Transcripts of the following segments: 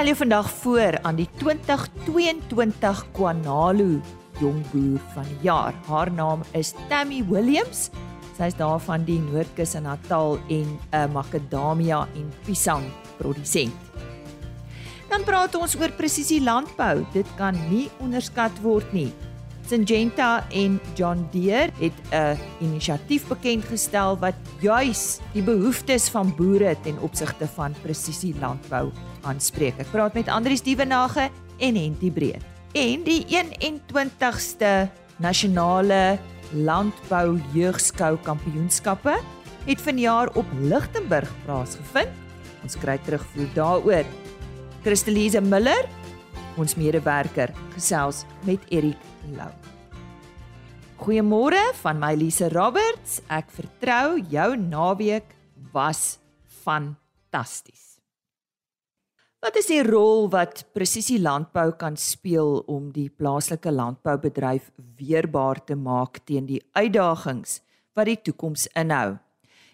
stel jou vandag voor aan die 2022 Kwanalu jongboer van die jaar. Haar naam is Tammy Williams. Sy is daar van die Noordkus in Natal en 'n makadamia en piesang produsent. Dan praat ons oor presisie landbou. Dit kan nie onderskat word nie. Syngenta en John Deere het 'n inisiatief bekend gestel wat juis die behoeftes van boere ten opsigte van presisie landbou aanspreek. Ek praat met Andrius Dievenage en Henty Breed. En die 21ste nasionale landbou jeugskou kampioenskappe het vanjaar op Lichtenburg plaasgevind. Ons kry terugvoer daaroor. Christelise Miller, ons medewerker, gesels met Erik Lou. Goeiemôre van my Lise Roberts. Ek vertrou jou naweek was fantasties. Wat is die rol wat presisie landbou kan speel om die plaaslike landboubedryf weerbaar te maak teen die uitdagings wat die toekoms inhou?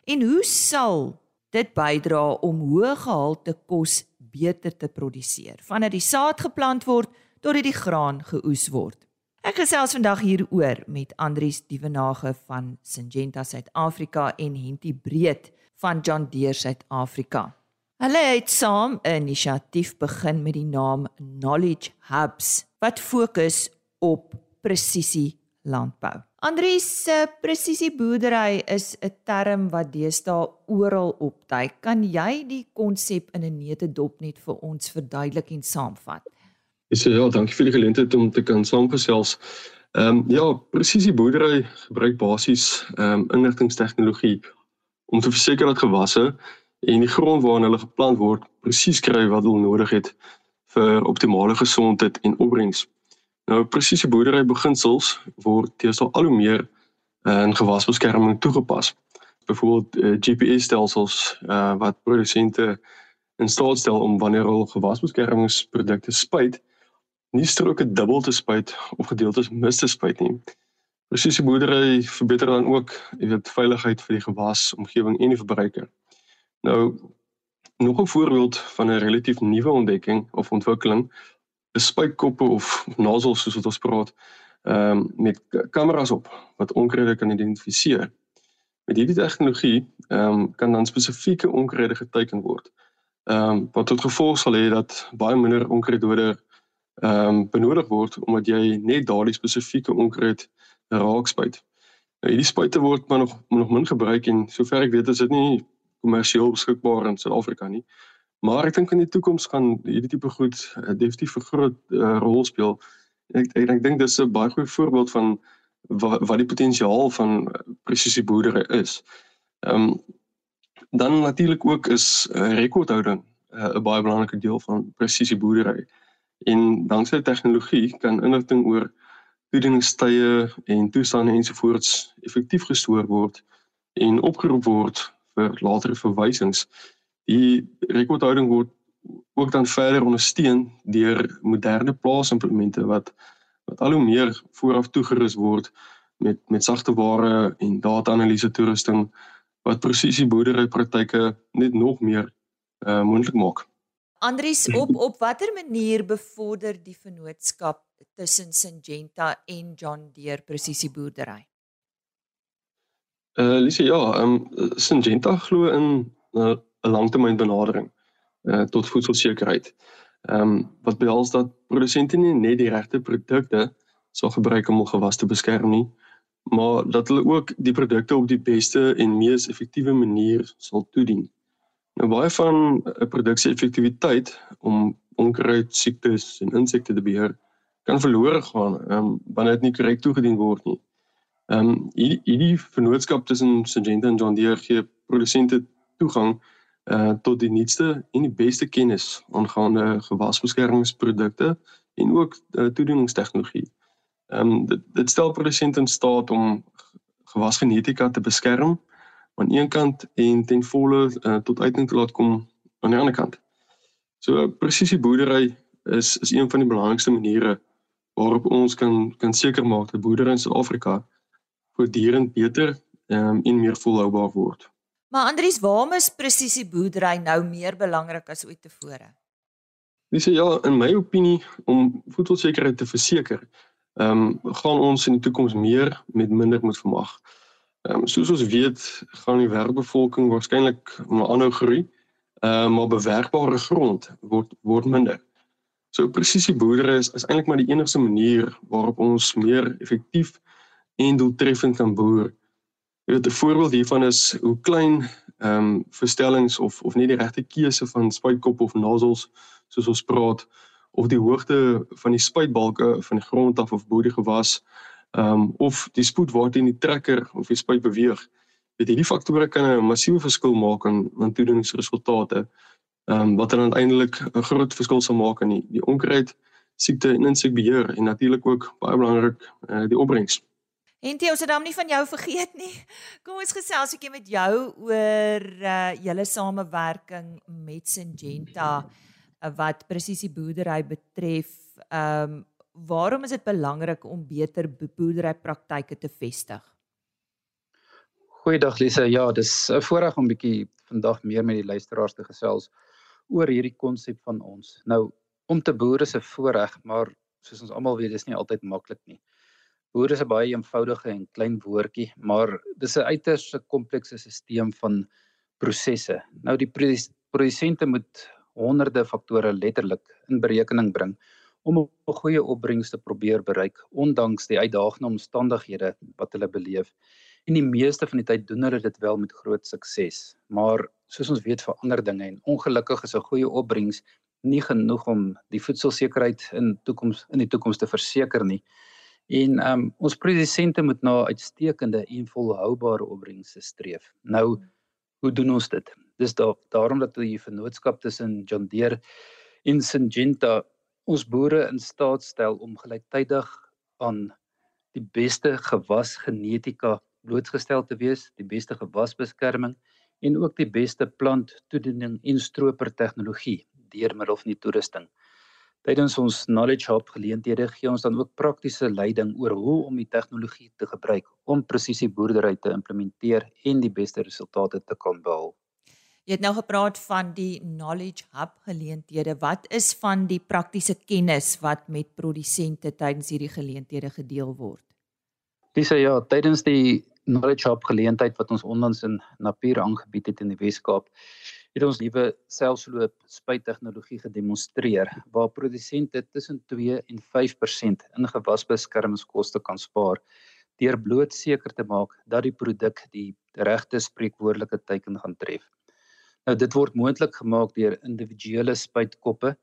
En hoe sal dit bydra om hoë gehalte kos beter te produseer vandat die saad geplant word tot dit die graan geoes word? Ek gesels vandag hieroor met Andrius Dievenage van Syngenta Suid-Afrika en Henty Breed van John Deere Suid-Afrika. Hulle het saam 'n inisiatief begin met die naam Knowledge Hubs wat fokus op presisie landbou. Andrius se presisie boerdery is 'n term wat deesdae oral opduik. Kan jy die konsep in 'n neutedop net vir ons verduidelik en saamvat? Ja, dankie vir die geleentheid om te kan saamgesels. Ehm um, ja, presisie boerdery gebruik basies ehm um, inligtingstegnologie om te verseker dat gewasse en die grond waarin hulle geplant word presies kry wat hulle nodig het vir optimale gesondheid en opbrengs. Nou presisie boerdery beginsels word teenoor al hoe meer uh, in gewasbeskerming toegepas. Byvoorbeeld uh, GPS-stelsels uh, wat produsente in staat stel om wanneer hulle gewasbeskermingsprodukte spuit nie stroke dubbel te spuit of gedeeltes mis te spuit nie. Presisie boerdery verbeter dan ook, jy weet, veiligheid vir die gewas, omgewing en die verbruiker. Nou nog 'n voorbeeld van 'n relatief nuwe ontdekking of ontwikkeling is spuitkoppe of nasels soos wat ons praat, ehm um, met kameras op wat onkruide kan identifiseer. Met hierdie tegnologie ehm um, kan dan spesifieke onkruide geteken word. Ehm um, wat tot gevolg sal hê dat baie minder onkruiddode ehm um, benodig word omdat jy net daardie spesifieke onkruid raak spuit. Nou hierdie spuite word maar nog nog min gebruik en sover ek weet is dit nie kommersieel beskikbaar in Suid-Afrika nie. Maar ek dink in die toekoms gaan hierdie tipe goed uh, definitief 'n groot uh, rol speel. Ek ek, ek dink dis 'n baie goeie voorbeeld van wat, wat die potensiaal van presisie boerdery is. Ehm um, dan natuurlik ook is uh, rekordhouding 'n uh, baie belangrike deel van presisie boerdery. En danksy tegnologie kan inligting oor toedieningstye en toestande ensovoorts effektief gestoor word en opgeroep word vir latere verwysings. Die rekordhouding word ook dan verder ondersteun deur moderne plaasimplemente wat wat al hoe meer vooraf toegerus word met met sagte ware en data-analise toerusting wat presisie boerdery praktyke net nog meer uh, moontlik maak. Andries op op watter manier bevorder die vennootskap tussen Syngenta en John Deere presisie boerdery? Eh uh, Lise ja, ehm um, Syngenta glo in 'n uh, langtermynbenadering eh uh, tot voedselsekerheid. Ehm um, wat behels dat produsente nie net die regte produkte sal gebruik om hul gewas te beskerm nie, maar dat hulle ook die produkte op die beste en mees effektiewe manier sal toedien. Nou baie van 'n produksie effektiwiteit om onkruid siektes en insekte te beheer kan verlore gaan um, wanneer dit nie korrek toegedien word nie. Ehm um, hierdie hierdie vennootskap tussen Syngenta en John Deere gee produsente toegang uh tot die nuutste en die beste kennis aangaande gewasbeskermingsprodukte en ook uh, toedieningstegnologie. Ehm um, dit dit stel produsente in staat om gewasgenetika te beskerm aan een kant en ten volle uh, tot uiting te laat kom aan die ander kant. So presisie boerdery is is een van die belangrikste maniere waarop ons kan kan seker maak dat boerdery in Suid-Afrika voortdurend beter um, en meer volhoubaar word. Maar Andries, waarom is presisie boerdery nou meer belangrik as ooit tevore? Dis ja, in my opinie om voedselsekerheid te verseker, ehm um, gaan ons in die toekoms meer met minder moet vermag. Ehm um, soos ons weet, gaan die wêreldbevolking waarskynlik maar aanhou groei, ehm um, maar bewerkbare grond word word minder. So presisieboerdery is, is eintlik maar die enigste manier waarop ons meer effektief en doeltreffend kan boer. Jy weet 'n voorbeeld hiervan is hoe klein ehm um, verstellings of of nie die regte keuse van spuitkop of nozzles soos ons praat of die hoogte van die spuitbalke van die grond af of bo die gewas ehm um, of die spoed waarteen die trekker of die spuit beweeg. Weet hierdie faktore kan 'n massiewe verskil maak in in toedieningsresultate. Ehm um, wat dan uiteindelik 'n groot verskil sal maak in die, die onkruid siekte en insekbeheer en natuurlik ook baie belangrik uh, die opbrengs. En jy ons het dan nie van jou vergeet nie. Kom ons gesels 'n bietjie met jou oor uh julle samewerking met Syngenta uh, wat presisie boerdery betref. Ehm um, waarom is dit belangrik om beter boerdery praktyke te vestig? Goeiedag Lise. Ja, dis 'n voorreg om bietjie vandag meer met die luisteraars te gesels oor hierdie konsep van ons. Nou, om te boer is 'n voorreg, maar soos ons almal weet, dis nie altyd maklik nie. Boer is 'n baie eenvoudige en klein woordjie, maar dis 'n uiters komplekse stelsel van prosesse. Nou die produsente moet honderde faktore letterlik in berekening bring om 'n goeie opbrengs te probeer bereik ondanks die uitdagende omstandighede wat hulle beleef. En die meeste van die tyd doen hulle dit wel met groot sukses. Maar soos ons weet verander dinge en ongelukkig is 'n goeie opbrengs nie genoeg om die voedselsekerheid in toekoms in die toekoms te verseker nie. En um, ons produsente moet na uitstekende en volhoubare opbrengste streef. Nou hoe doen ons dit? Dis da daarom dat die vennootskap tussen John Deere en Syngenta ons boere in staat stel om gelyktydig aan die beste gewasgenetika blootgestel te wees, die beste gewasbeskerming en ook die beste planttoediening en stroper tegnologie deur middel van die toerusting. Tydens ons knowledge hub geleenthede gee ons dan ook praktiese leiding oor hoe om die tegnologie te gebruik om presisie boerdery te implementeer en die beste resultate te kan behaal. Jy het nou gepraat van die knowledge hub geleenthede. Wat is van die praktiese kennis wat met produsente tydens hierdie geleenthede gedeel word? Dis ja, tydens die knowledge hub geleentheid wat ons onlangs in Napier aangebied het in die Wes-Kaap, het ons nuwe selfsloop spuittegnologie gedemonstreer waar produsente tussen 2 en 5% in gewasbeskermingskoste kan spaar deur bloot seker te maak dat die produk die regte spreekwoordelike teiken gaan tref. Nou dit word moontlik gemaak deur individuele spuitkoppe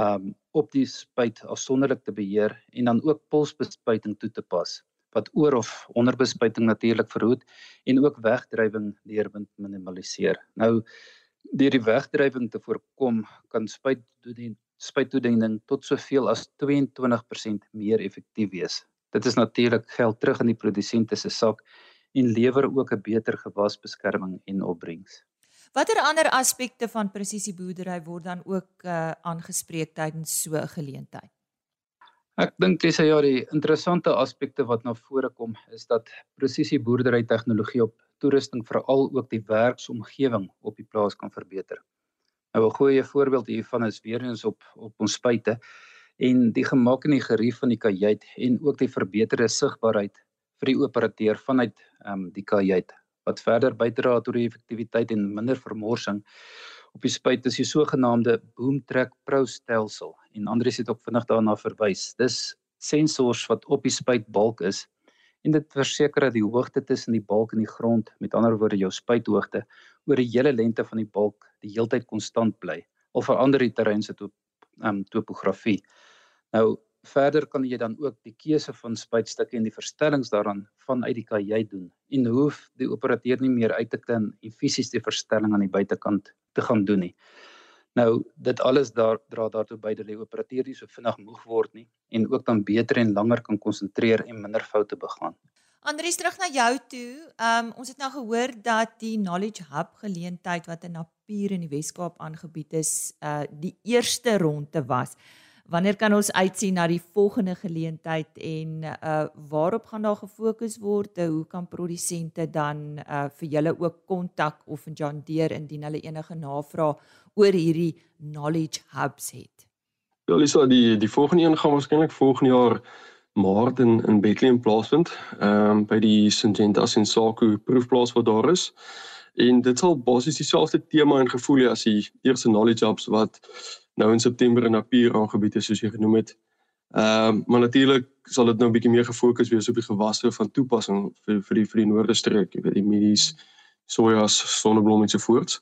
um op die spuit afsonderlik te beheer en dan ook polsbespuiting toe te pas wat oor of onderbespuiting natuurlik verhoed en ook wegdrywing deur minimaliseer. Nou deur die wegdrywing te voorkom kan spuittoediening spuittoediening tot soveel as 22% meer effektief wees. Dit is natuurlik geld terug in die produsente se sak en lewer ook 'n beter gewasbeskerming en opbrengs. Watter ander aspekte van presisieboerdery word dan ook uh, aangespreek tydens so 'n geleentheid? Ek dink dis ja die interessante aspekte wat na vore kom is dat presisieboerdery tegnologie op toerusting veral ook die werksomgewing op die plaas kan verbeter. Nou 'n goeie voorbeeld hiervan is weer eens op op ons spuite en die gemaak en die gerief van die kajuit en ook die verbeterde sigbaarheid vir die operateur vanuit ehm um, die kajuit wat verder bydra tot die effektiwiteit en minder vermorsing op die spuit is die sogenaamde boom track pro stelsel en Andries het ook vinnig daarna verwys. Dis sensors wat op die spuit balk is en dit verseker dat die hoogte tussen die balk en die grond, met ander woorde jou spuithoogte, oor die hele lengte van die balk die heeltyd konstant bly. Al verander die terrein se top, um, topografie. Nou verder kan jy dan ook die keuse van spuitstukke en die verstellings daaraan vanuit die kajuit doen en hoef die operateur nie meer uit te klim en fisies die verstelling aan die buitekant te gaan doen nie. Nou dit alles daar dra daartoe by dat die operateur nie so vinnig moeg word nie en ook dan beter en langer kan konsentreer en minder foute begaan. Andries terug na jou toe. Um ons het nou gehoor dat die Knowledge Hub geleentheid wat in Napier in die Wes-Kaap aangebied is, uh die eerste ronde was. Wanneer kan ons uitsien na die volgende geleentheid en uh waarop gaan daar gefokus word? Hoe kan produsente dan uh vir julle ook kontak of John Deere indien hulle enige navrae oor hierdie knowledge hubs het? Ja, Lisa, die die volgende een gaan waarskynlik volgende jaar Maart in in Bethlehem plaasvind, ehm um, by die Syngenta Sensaku proefplaas wat daar is. En dit sal basies dieselfde tema en gevoel hê as die eerste knowledge hubs wat nou in September in Napier aangebied is soos jy genoem het. Ehm um, maar natuurlik sal dit nou 'n bietjie meer gefokus wees op die gewasse van toepassing vir vir die vir die noorde streek, jy weet die mielies, sojas, sonneblom en so voort.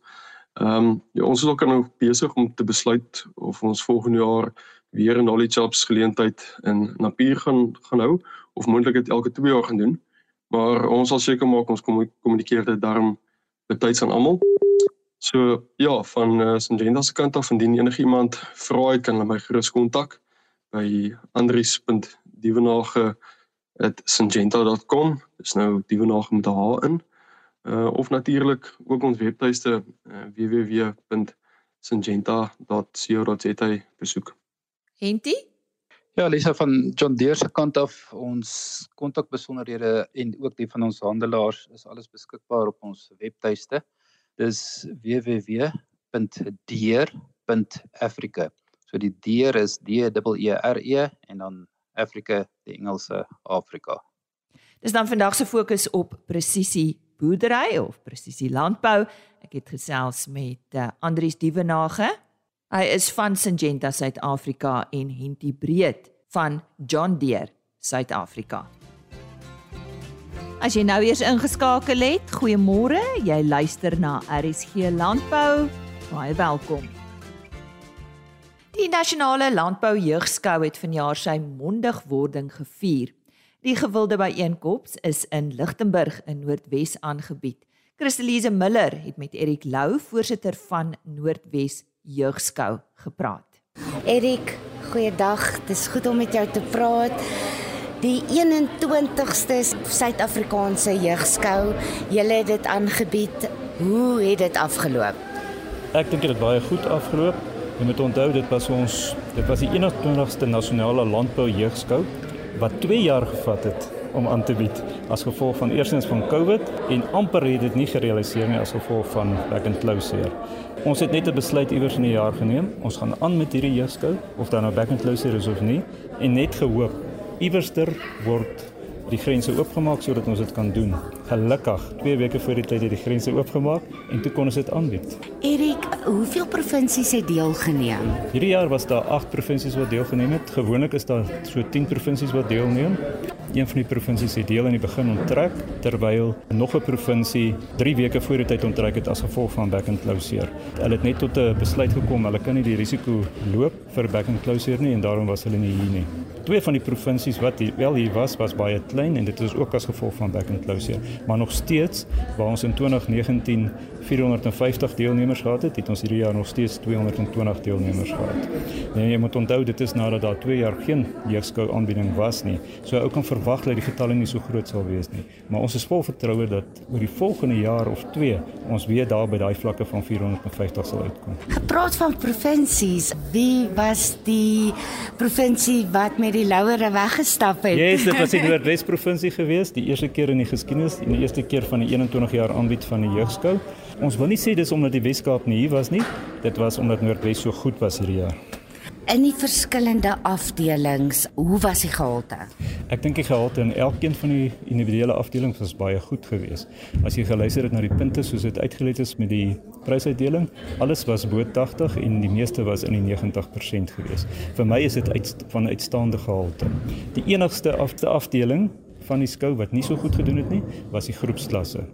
Ehm um, ja, ons is ook nou besig om te besluit of ons volgende jaar weer 'n knowledge hubs geleentheid in Napier gaan gaan hou of moontlik dit elke 2 jaar gaan doen. Maar ons sal seker maak ons kommunikeer dit daarom betyds aan almal. So ja, van uh, Syngenta se kant af indien enigiemand vra het kan hulle my gerus kontak by andries.dievenage@syngenta.com. Dis nou dievenage met 'n H in. Uh of natuurlik ook ons webtuiste uh, www.syngenta.co.za besoek. Henty? Ja, Lisa van John Deere se kant af, ons kontakbesonderhede en ook die van ons handelaars is alles beskikbaar op ons webtuiste. Dis www.deere.africa. So die deer is D E E R E en dan Afrika die Engelse Afrika. Dis dan vandag se fokus op presisie boerdery of presisie landbou. Ek het gesels met uh, Andries Dievenage. Hy is van Syngenta Suid-Afrika en Henty Breed van John Deere Suid-Afrika. As jy nou eers ingeskakel het, goeiemôre. Jy luister na RSG Landbou. Baie welkom. Die nasionale landbou jeugskou het vanjaar sy mondigwording gevier. Die gewilde byeenkoms is in Lichtenburg in Noordwes aangebied. Christelise Miller het met Erik Lou, voorsitter van Noordwes Jeugskou, gepraat. Erik, goeiedag. Dis goed om met jou te praat. Die 21ste Suid-Afrikaanse jeugskou, julle het dit aangebied. Hoe het dit afgeloop? Ek dink dit het baie goed afgeloop. Jy moet onthou dit was ons dit was die 21ste nasionale landbou jeugskou wat 2 jaar gevat het om aan te bied as gevolg van eerstens van Covid en amper het dit nie gerealiseer nie as gevolg van back and closure. Ons het net 'n besluit iewers in die jaar geneem. Ons gaan aan met hierdie jeugskou of dan nou back and closure is of nie en net gehoop iewerster word die grense oopgemaak sodat ons dit kan doen. Gelukkig, 2 weke voor die tyd het die grense oopgemaak en toe kon ons dit aanbied. Erik, hoeveel provinsies het deelgeneem? Hierdie jaar was daar 8 provinsies wat deelgeneem het. Gewoonlik is daar so 10 provinsies wat deelneem. Een van die provinsies het deel in die begin onttrek terwyl nog 'n provinsie 3 weke voor die tyd onttrek het as gevolg van back and closure. Hulle het net tot 'n besluit gekom, hulle kan nie die risiko loop vir back and closure nie en daarom was hulle nie hier nie. Twee van die provinsies wat hier, wel hier was, was baie klein en dit is ook as gevolg van back and closure, maar nog steeds waar ons in 2019 450 deelnemers gehad het, het ons hierdie jaar nog steeds 220 deelnemers gehad. En jy moet onthou dit is nadat daar 2 jaar geen jeugskou aanbieding was nie. So ou kan verwag dat die getalle nie so groot sal wees nie. Maar ons is vol vertroue dat oor die volgende jaar of 2 ons weer daar by daai vlakke van 450 sal uitkom. Gepraat van provinsies, wie was die provinsie wat met die louere weggestap het? Ja, yes, dit was die Noordwes provinsie geweest, die eerste keer in die geskiedenis en die eerste keer van die 21 jaar aanbied van die jeugskou. Ons wil nie sê dis omdat die Weskaap nie hier was nie, dit was omdat Noordwes so goed was hierdie jaar in die verskillende afdelings, hoe was die gehalte? Ek dink die gehalte in elkeen van die individuele afdelings was baie goed geweest. As jy geluister het na die punte soos dit uitgelê is met die prysuitdeling, alles was bo 80 en die meeste was in die 90% geweest. Vir my is dit uit van uitstaande gehalte. Die enigste afdeling van die skou wat nie so goed gedoen het nie, was die groepsklasse.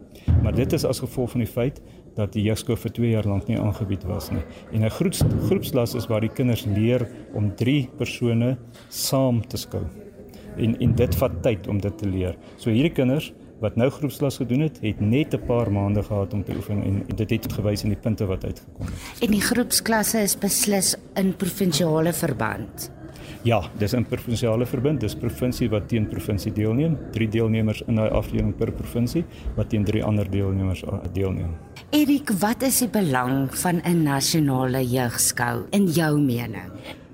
Maar dit is as gevolg van die feit dat die jeugskou vir 2 jaar lank nie aangebied was nie. En 'n groeps, groepslas is waar die kinders leer om 3 persone saam te skou. En en dit vat tyd om dit te leer. So hierdie kinders wat nou groepslas gedoen het, het net 'n paar maande gehad om te oefen en, en dit het gewys in die punte wat uitgekom het. En die groepsklasse is beslis in provinsiale verband. Ja, dis 'n provinsiale verband, dis provinsie wat teen provinsie deelneem, drie deelnemers in daai afdeling per provinsie wat teen drie ander deelnemers deelneem. Erik, wat is die belang van 'n nasionale jeugskou in jou mening?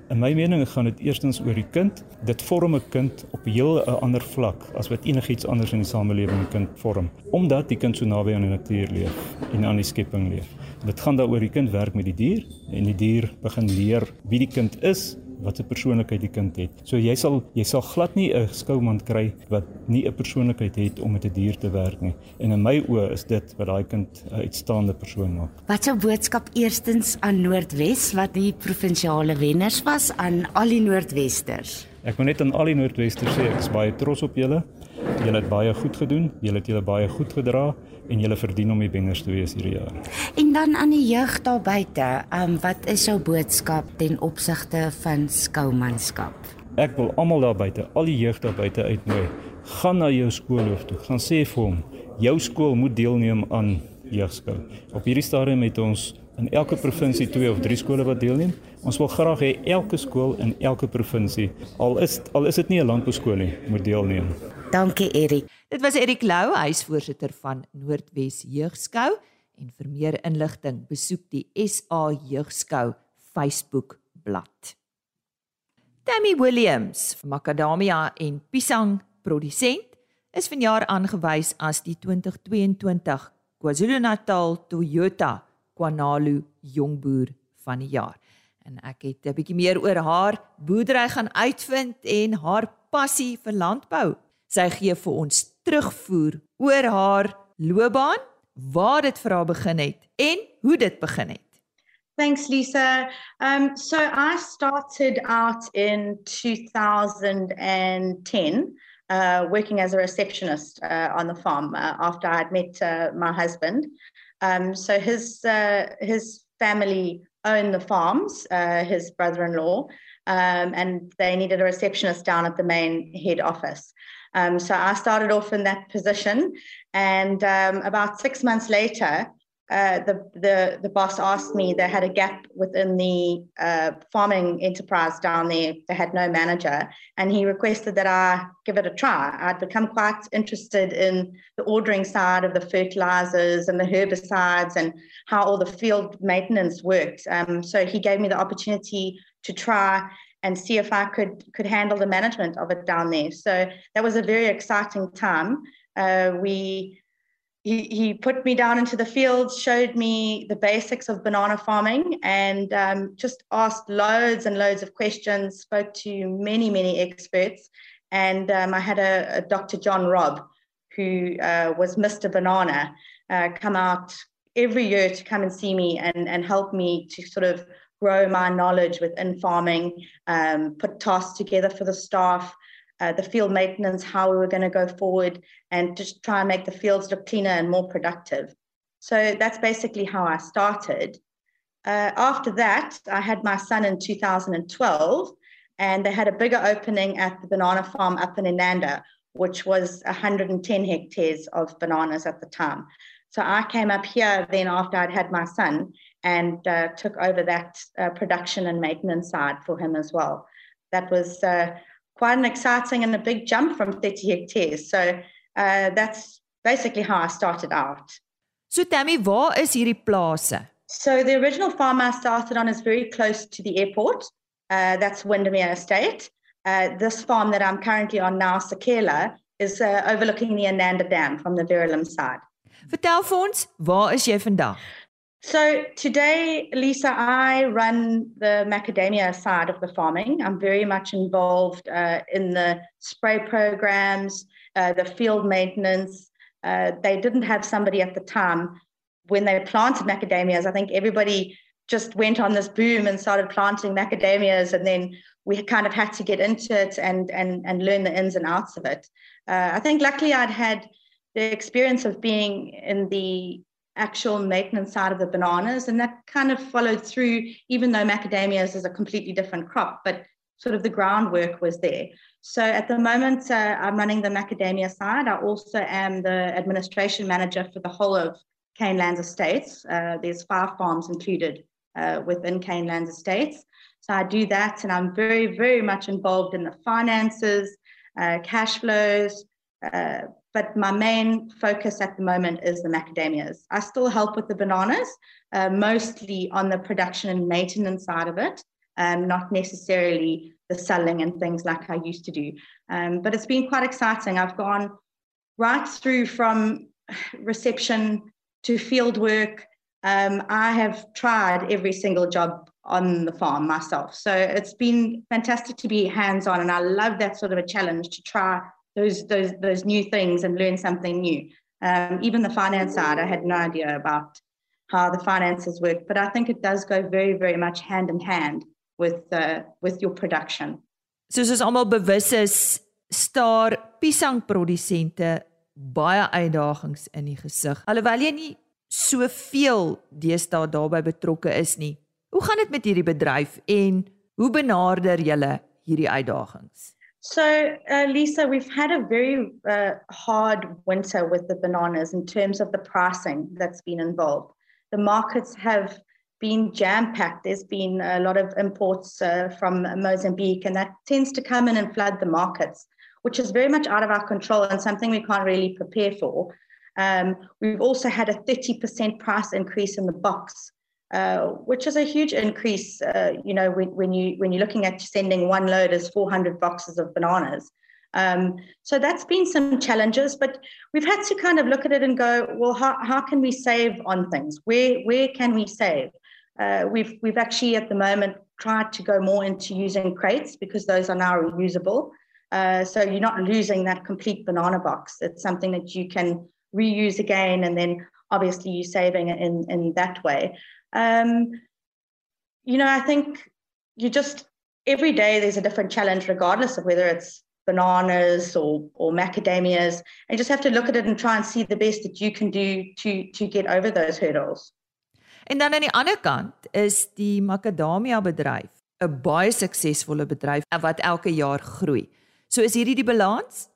In my mening gaan dit eerstens oor die kind. Dit vorm 'n kind op 'n heel ander vlak as wat enigiets anders in die samelewing kan vorm, omdat die kind so naby aan die natuur leef en aan die skepping leef. Dit gaan daaroor die kind werk met die dier en die dier begin leer wie die kind is wat 'n persoonlikheid die kind het. So jy sal jy sal glad nie 'n skouman kry wat nie 'n persoonlikheid het om met 'n die dier te werk nie. En in my oë is dit wat daai kind 'n uitstaande persoon maak. Wat 'n boodskap eerstens aan Noordwes wat die provinsiale wenners was aan al die Noordwesters. Ek wil net aan al die Noordwesters sê ek is baie trots op julle. Julle het baie goed gedoen. Julle het julle baie goed gedra en julle verdien om die wenners te wees hierdie jaar. En dan aan die jeug daar buite, um, wat is jou boodskap ten opsigte van skoumanskap? Ek wil almal daar buite, al die jeug daar buite uitnooi. Gaan na jou skoolhoof toe. Gaan sê vir hom, jou skool moet deelneem aan jeugskou. Op hierdie stadium het ons in elke provinsie twee of drie skole wat deelneem. Ons wil graag hê elke skool in elke provinsie, al is al is dit nie 'n landbouskool nie, moet deelneem. Dankie Erik. Dit was Erik Lou, huisvoorsitter van Noordwes Jeugskou en vir meer inligting besoek die SA Jeugskou Facebook bladsy. Tammy Williams, Macadamia en Pisang produsent, is vanjaar aangewys as die 2022 KwaZulu-Natal Toyota Kwanalu jongboer van die jaar. En ek het 'n bietjie meer oor haar boerdery gaan uitvind en haar passie vir landbou. Sy gee vir ons terugvoer oor haar loopbaan, waar dit vir haar begin het en hoe dit begin het. Thanks, Lisa. Um, so I started out in 2010 uh, working as a receptionist uh, on the farm uh, after I'd met uh, my husband. Um, so his uh, his family owned the farms, uh, his brother-in-law, um, and they needed a receptionist down at the main head office. Um, so I started off in that position, and um, about six months later, uh, the, the the boss asked me they had a gap within the uh, farming enterprise down there. They had no manager, and he requested that I give it a try. I'd become quite interested in the ordering side of the fertilizers and the herbicides and how all the field maintenance worked. Um, so he gave me the opportunity to try and see if I could could handle the management of it down there. So that was a very exciting time. Uh, we he, he put me down into the fields, showed me the basics of banana farming, and um, just asked loads and loads of questions. Spoke to many many experts, and um, I had a, a, Dr. John Robb, who uh, was Mr. Banana, uh, come out every year to come and see me and and help me to sort of grow my knowledge within farming, um, put tasks together for the staff, uh, the field maintenance, how we were going to go forward, and just try and make the fields look cleaner and more productive. So that's basically how I started. Uh, after that, I had my son in 2012, and they had a bigger opening at the banana farm up in Inanda, which was 110 hectares of bananas at the time. So I came up here then after I'd had my son and uh, took over that uh, production and maintenance side for him as well. That was uh, quite an exciting and a big jump from 30 hectares. So uh, that's basically how I started out. So Tammy, waar is hierdie plase? So the original farm I started on is very close to the airport. Uh, that's Windermere Estate. Uh, this farm that I'm currently on now, Sakela, is overlooking the Ananda Dam from the Verulam side. Vertel vir ons, waar is jy vandag? So today, Lisa, I run the macadamia side of the farming. I'm very much involved uh, in the spray programs, uh, the field maintenance. Uh, they didn't have somebody at the time when they planted macadamias. I think everybody just went on this boom and started planting macadamias, and then we kind of had to get into it and and and learn the ins and outs of it. Uh, I think luckily I'd had the experience of being in the actual maintenance side of the bananas. And that kind of followed through, even though macadamias is a completely different crop, but sort of the groundwork was there. So at the moment, uh, I'm running the macadamia side. I also am the administration manager for the whole of Canelands Estates. Uh, there's five farms included uh, within Canelands Estates. So I do that, and I'm very, very much involved in the finances, uh, cash flows, uh, but my main focus at the moment is the macadamias. I still help with the bananas, uh, mostly on the production and maintenance side of it, um, not necessarily the selling and things like I used to do. Um, but it's been quite exciting. I've gone right through from reception to field work. Um, I have tried every single job on the farm myself. So it's been fantastic to be hands on, and I love that sort of a challenge to try those those those new things and learn something new. Um, even the finance side, I had no idea about how the finances work, but I think it does go very very much hand in hand with uh, with your production. Soos ons almal bewus is, staar piesangprodusente baie uitdagings in die gesig. Alhoewel jy nie soveel deesdae daarbey betrokke is nie. Hoe gaan dit met hierdie bedryf en hoe benader julle hierdie uitdagings? So, uh, Lisa, we've had a very uh, hard winter with the bananas in terms of the pricing that's been involved. The markets have been jam packed. There's been a lot of imports uh, from Mozambique, and that tends to come in and flood the markets, which is very much out of our control and something we can't really prepare for. Um, we've also had a 30% price increase in the box, uh, which is a huge increase. Uh, you know, when, when you when you're looking at sending one load as 400 boxes of bananas. Um, so that's been some challenges, but we've had to kind of look at it and go, well, how, how can we save on things? Where where can we save? Uh, we've we've actually at the moment tried to go more into using crates because those are now reusable. Uh, so you're not losing that complete banana box. It's something that you can reuse again, and then obviously you're saving it in in that way. Um, you know, I think you just every day there's a different challenge, regardless of whether it's bananas or or macadamias, and you just have to look at it and try and see the best that you can do to to get over those hurdles. En dan aan die ander kant is die makadamia bedryf 'n baie suksesvolle bedryf wat elke jaar groei. So is hierdie die balans?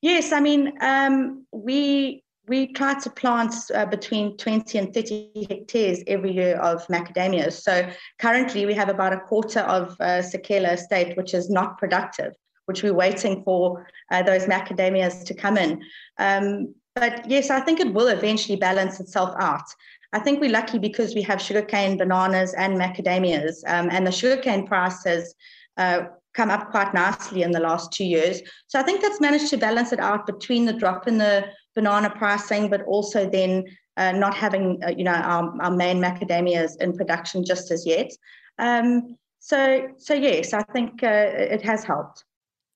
Yes, I mean, um, we we try to plant uh, between 20 and 30 hectares every year of macadamias. So currently we have about a quarter of uh, Sakela estate, which is not productive, which we're waiting for uh, those macadamias to come in. Um, but yes, I think it will eventually balance itself out. I think we're lucky because we have sugarcane, bananas, and macadamias, um, and the sugarcane price has uh, come up quite nicely in the last two years. So I think that's managed to balance it out between the drop in the banana pricing, but also then uh, not having, uh, you know, our, our main macadamias in production just as yet. Um, so, so yes, I think uh, it has helped.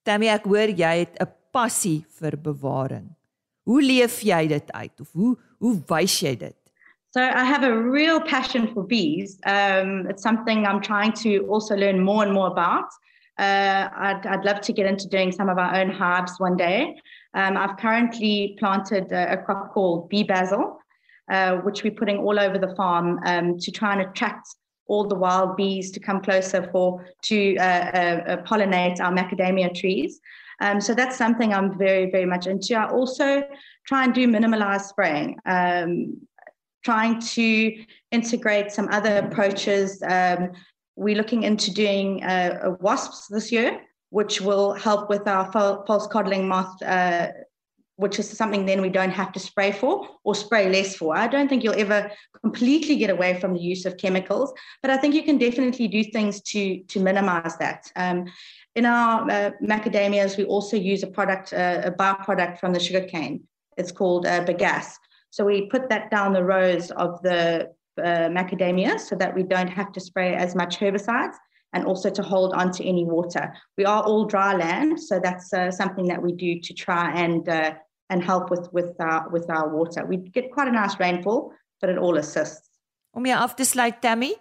Tammy, ek hoor jy het 'n passie vir bewaring. Hoe leef jy dit uit of hoe hoe wys jy dit? So I have a real passion for bees. Um, it's something I'm trying to also learn more and more about. Uh, I'd, I'd love to get into doing some of our own hives one day. Um, I've currently planted a, a, crop called bee basil, uh, which we're putting all over the farm um, to try and attract all the wild bees to come closer for to uh, uh, uh pollinate our macadamia trees. Um, so that's something I'm very, very much into. I also try and do minimalized spraying, um, trying to integrate some other approaches um, we're looking into doing uh, wasps this year, which will help with our false codling moth, uh, which is something then we don't have to spray for or spray less for. I don't think you'll ever completely get away from the use of chemicals, but I think you can definitely do things to, to minimize that. Um, in our uh, macadamias, we also use a product, uh, a byproduct from the sugarcane. It's called uh, bagasse. So we put that down the rows of the uh, macadamia so that we don't have to spray as much herbicides and also to hold on to any water. We are all dry land, so that's uh, something that we do to try and uh, and help with with our with our water. We get quite a nice rainfall, but it all assists. Om jou af te sluit Tammy,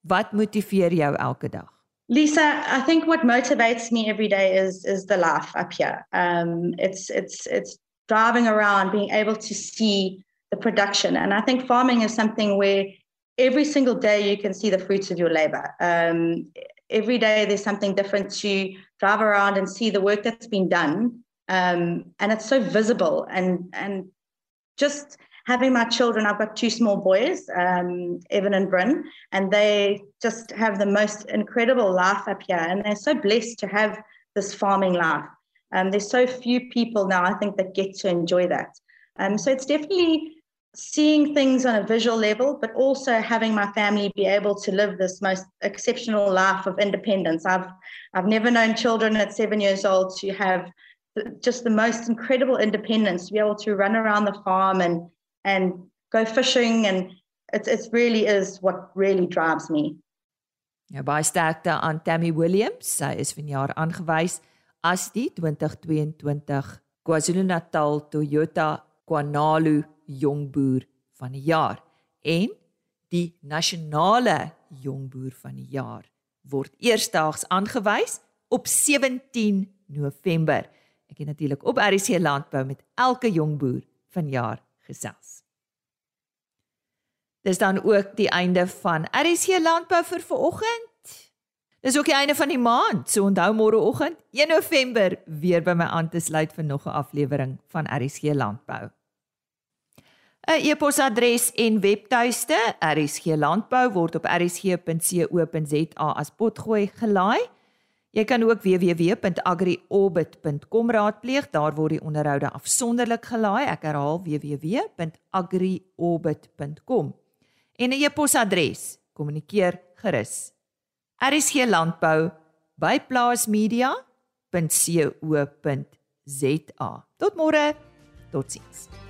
wat motiveer jou elke dag? Lisa, I think what motivates me every day is is the life up here. Um, it's it's it's driving around, being able to see the production, and I think farming is something where every single day you can see the fruits of your labor. Um, every day there's something different to drive around and see the work that's been done. Um, and it's so visible and and just having my children, I've got two small boys, um, Evan and Bryn, and they just have the most incredible life up here. And they're so blessed to have this farming life. Um, there's so few people now, I think, that get to enjoy that. Um, so it's definitely seeing things on a visual level, but also having my family be able to live this most exceptional life of independence. I've I've never known children at seven years old to have just the most incredible independence to be able to run around the farm and and go fishing and it, it really is what really drives me. Ja baie sterkte aan Tammy Williams. Sy is vanjaar aangewys as die 2022 KwaZulu-Natal Toyota Kwanalu Jongboer van die jaar en die nasionale Jongboer van die jaar word eersdaags aangewys op 17 November. Ek het natuurlik op RC Landbou met elke jongboer vanjaar gesels. Dis dan ook die einde van RC Landbou vir vanoggend. Dis ook die einde van die maand. So onthou môreoggend 1 November weer by my aan te sluit vir nog 'n aflewering van RC Landbou. 'n E-posadres en webtuiste RSG Landbou word op rsg.co.za as potgooi gelaai. Jy kan ook www.agriorbit.com raadpleeg. Daar word die onderhoude afsonderlik gelaai. Ek herhaal www.agriorbit.com. En 'n e-posadres, kommunikeer gerus. RSG Landbou by plaasmedia.co.za. Tot môre. Totsiens.